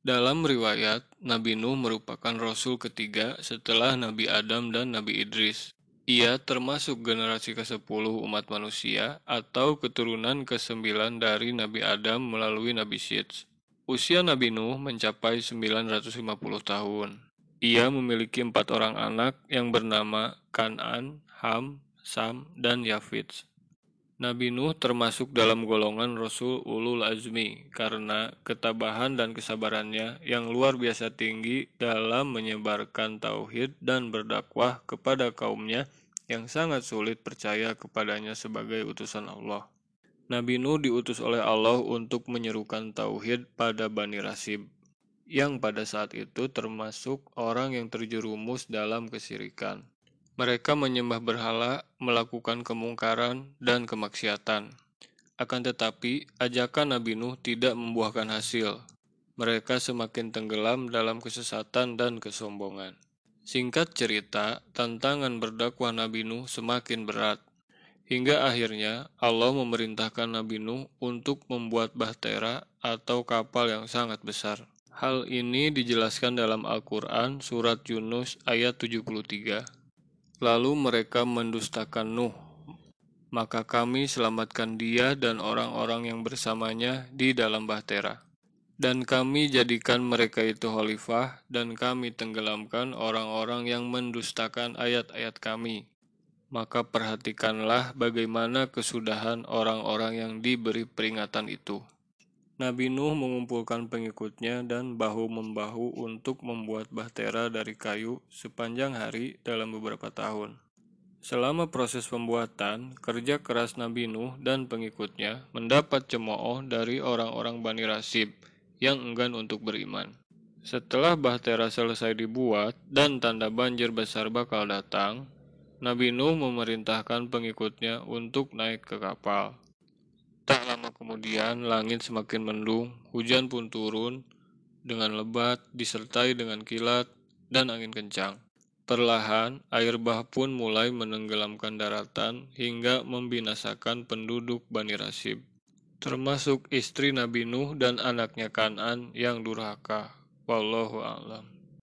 Dalam riwayat, Nabi Nuh merupakan rasul ketiga setelah Nabi Adam dan Nabi Idris. Ia termasuk generasi ke-10 umat manusia atau keturunan ke-9 dari Nabi Adam melalui Nabi Syeds. Usia Nabi Nuh mencapai 950 tahun. Ia memiliki empat orang anak yang bernama Kanan, Ham, Sam, dan Yafits. Nabi Nuh termasuk dalam golongan Rasul Ulul Azmi karena ketabahan dan kesabarannya yang luar biasa tinggi dalam menyebarkan tauhid dan berdakwah kepada kaumnya yang sangat sulit percaya kepadanya sebagai utusan Allah. Nabi Nuh diutus oleh Allah untuk menyerukan tauhid pada Bani Rasib, yang pada saat itu termasuk orang yang terjerumus dalam kesirikan. Mereka menyembah berhala, melakukan kemungkaran, dan kemaksiatan. Akan tetapi, ajakan Nabi Nuh tidak membuahkan hasil. Mereka semakin tenggelam dalam kesesatan dan kesombongan. Singkat cerita, tantangan berdakwah Nabi Nuh semakin berat. Hingga akhirnya Allah memerintahkan Nabi Nuh untuk membuat bahtera atau kapal yang sangat besar. Hal ini dijelaskan dalam Al-Quran surat Yunus ayat 73. Lalu mereka mendustakan Nuh. Maka kami selamatkan dia dan orang-orang yang bersamanya di dalam bahtera. Dan kami jadikan mereka itu khalifah, dan kami tenggelamkan orang-orang yang mendustakan ayat-ayat kami. Maka perhatikanlah bagaimana kesudahan orang-orang yang diberi peringatan itu. Nabi Nuh mengumpulkan pengikutnya dan bahu-membahu untuk membuat bahtera dari kayu sepanjang hari dalam beberapa tahun. Selama proses pembuatan, kerja keras Nabi Nuh dan pengikutnya mendapat cemooh dari orang-orang Bani Rasib yang enggan untuk beriman. Setelah bahtera selesai dibuat dan tanda banjir besar bakal datang, Nabi Nuh memerintahkan pengikutnya untuk naik ke kapal. Tak lama kemudian, langit semakin mendung, hujan pun turun dengan lebat, disertai dengan kilat dan angin kencang. Perlahan, air bah pun mulai menenggelamkan daratan hingga membinasakan penduduk Bani Rasib, termasuk istri Nabi Nuh dan anaknya Kanan yang durhaka. Wallahu a'lam.